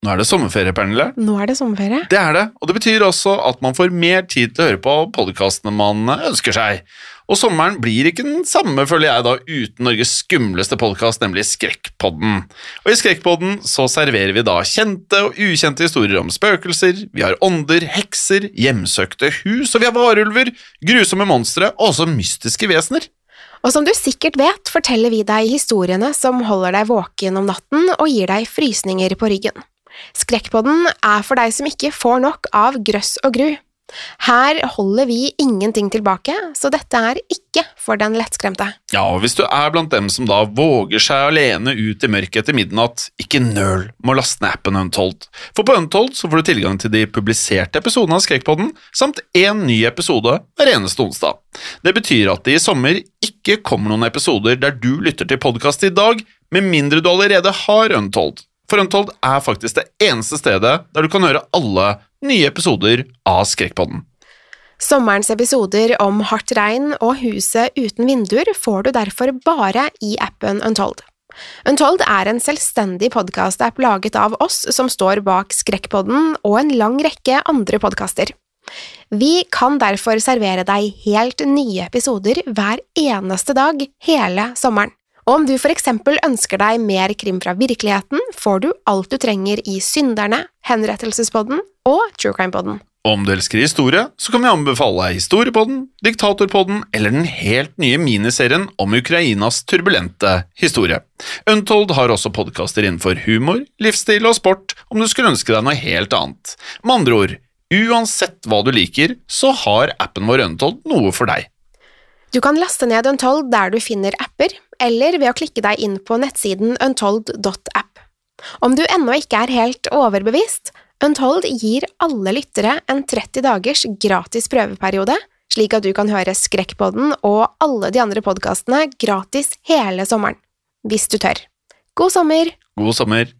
Nå er det sommerferie, Pernille. Nå er det sommerferie. Det er det, og det betyr også at man får mer tid til å høre på podkastene man ønsker seg. Og sommeren blir ikke den samme, føler jeg da, uten Norges skumleste podkast, nemlig Skrekkpodden. Og i Skrekkpodden så serverer vi da kjente og ukjente historier om spøkelser, vi har ånder, hekser, hjemsøkte hus, og vi har varulver, grusomme monstre og også mystiske vesener. Og som du sikkert vet, forteller vi deg historiene som holder deg våken om natten og gir deg frysninger på ryggen. Skrekkpodden er for deg som ikke får nok av grøss og gru. Her holder vi ingenting tilbake, så dette er ikke for den lettskremte. Ja, og hvis du er blant dem som da våger seg alene ut i mørket etter midnatt, ikke nøl med å laste ned appen Untold. For på Untold så får du tilgang til de publiserte episodene av Skrekkpodden, samt én ny episode hver eneste onsdag. Det betyr at det i sommer ikke kommer noen episoder der du lytter til podkast i dag, med mindre du allerede har Untold. For Untold er faktisk det eneste stedet der du kan høre alle nye episoder av Skrekkpodden. Sommerens episoder om hardt regn og huset uten vinduer får du derfor bare i appen Untold. Untold er en selvstendig podkast-app laget av oss som står bak Skrekkpodden og en lang rekke andre podkaster. Vi kan derfor servere deg helt nye episoder hver eneste dag hele sommeren. Og om du for eksempel ønsker deg mer krim fra virkeligheten, får du alt du trenger i Synderne, Henrettelsespodden og True Crime-podden. Om du elsker historie, så kan vi anbefale deg Historiepodden, Diktatorpodden eller den helt nye miniserien om Ukrainas turbulente historie. Untold har også podkaster innenfor humor, livsstil og sport om du skulle ønske deg noe helt annet. Med andre ord, uansett hva du liker, så har appen vår Untold noe for deg. Du kan laste ned Untold der du finner apper, eller ved å klikke deg inn på nettsiden untold.app. Om du ennå ikke er helt overbevist, Untold gir alle lyttere en 30 dagers gratis prøveperiode, slik at du kan høre Skrekkpodden og alle de andre podkastene gratis hele sommeren. Hvis du tør. God sommer! God sommer!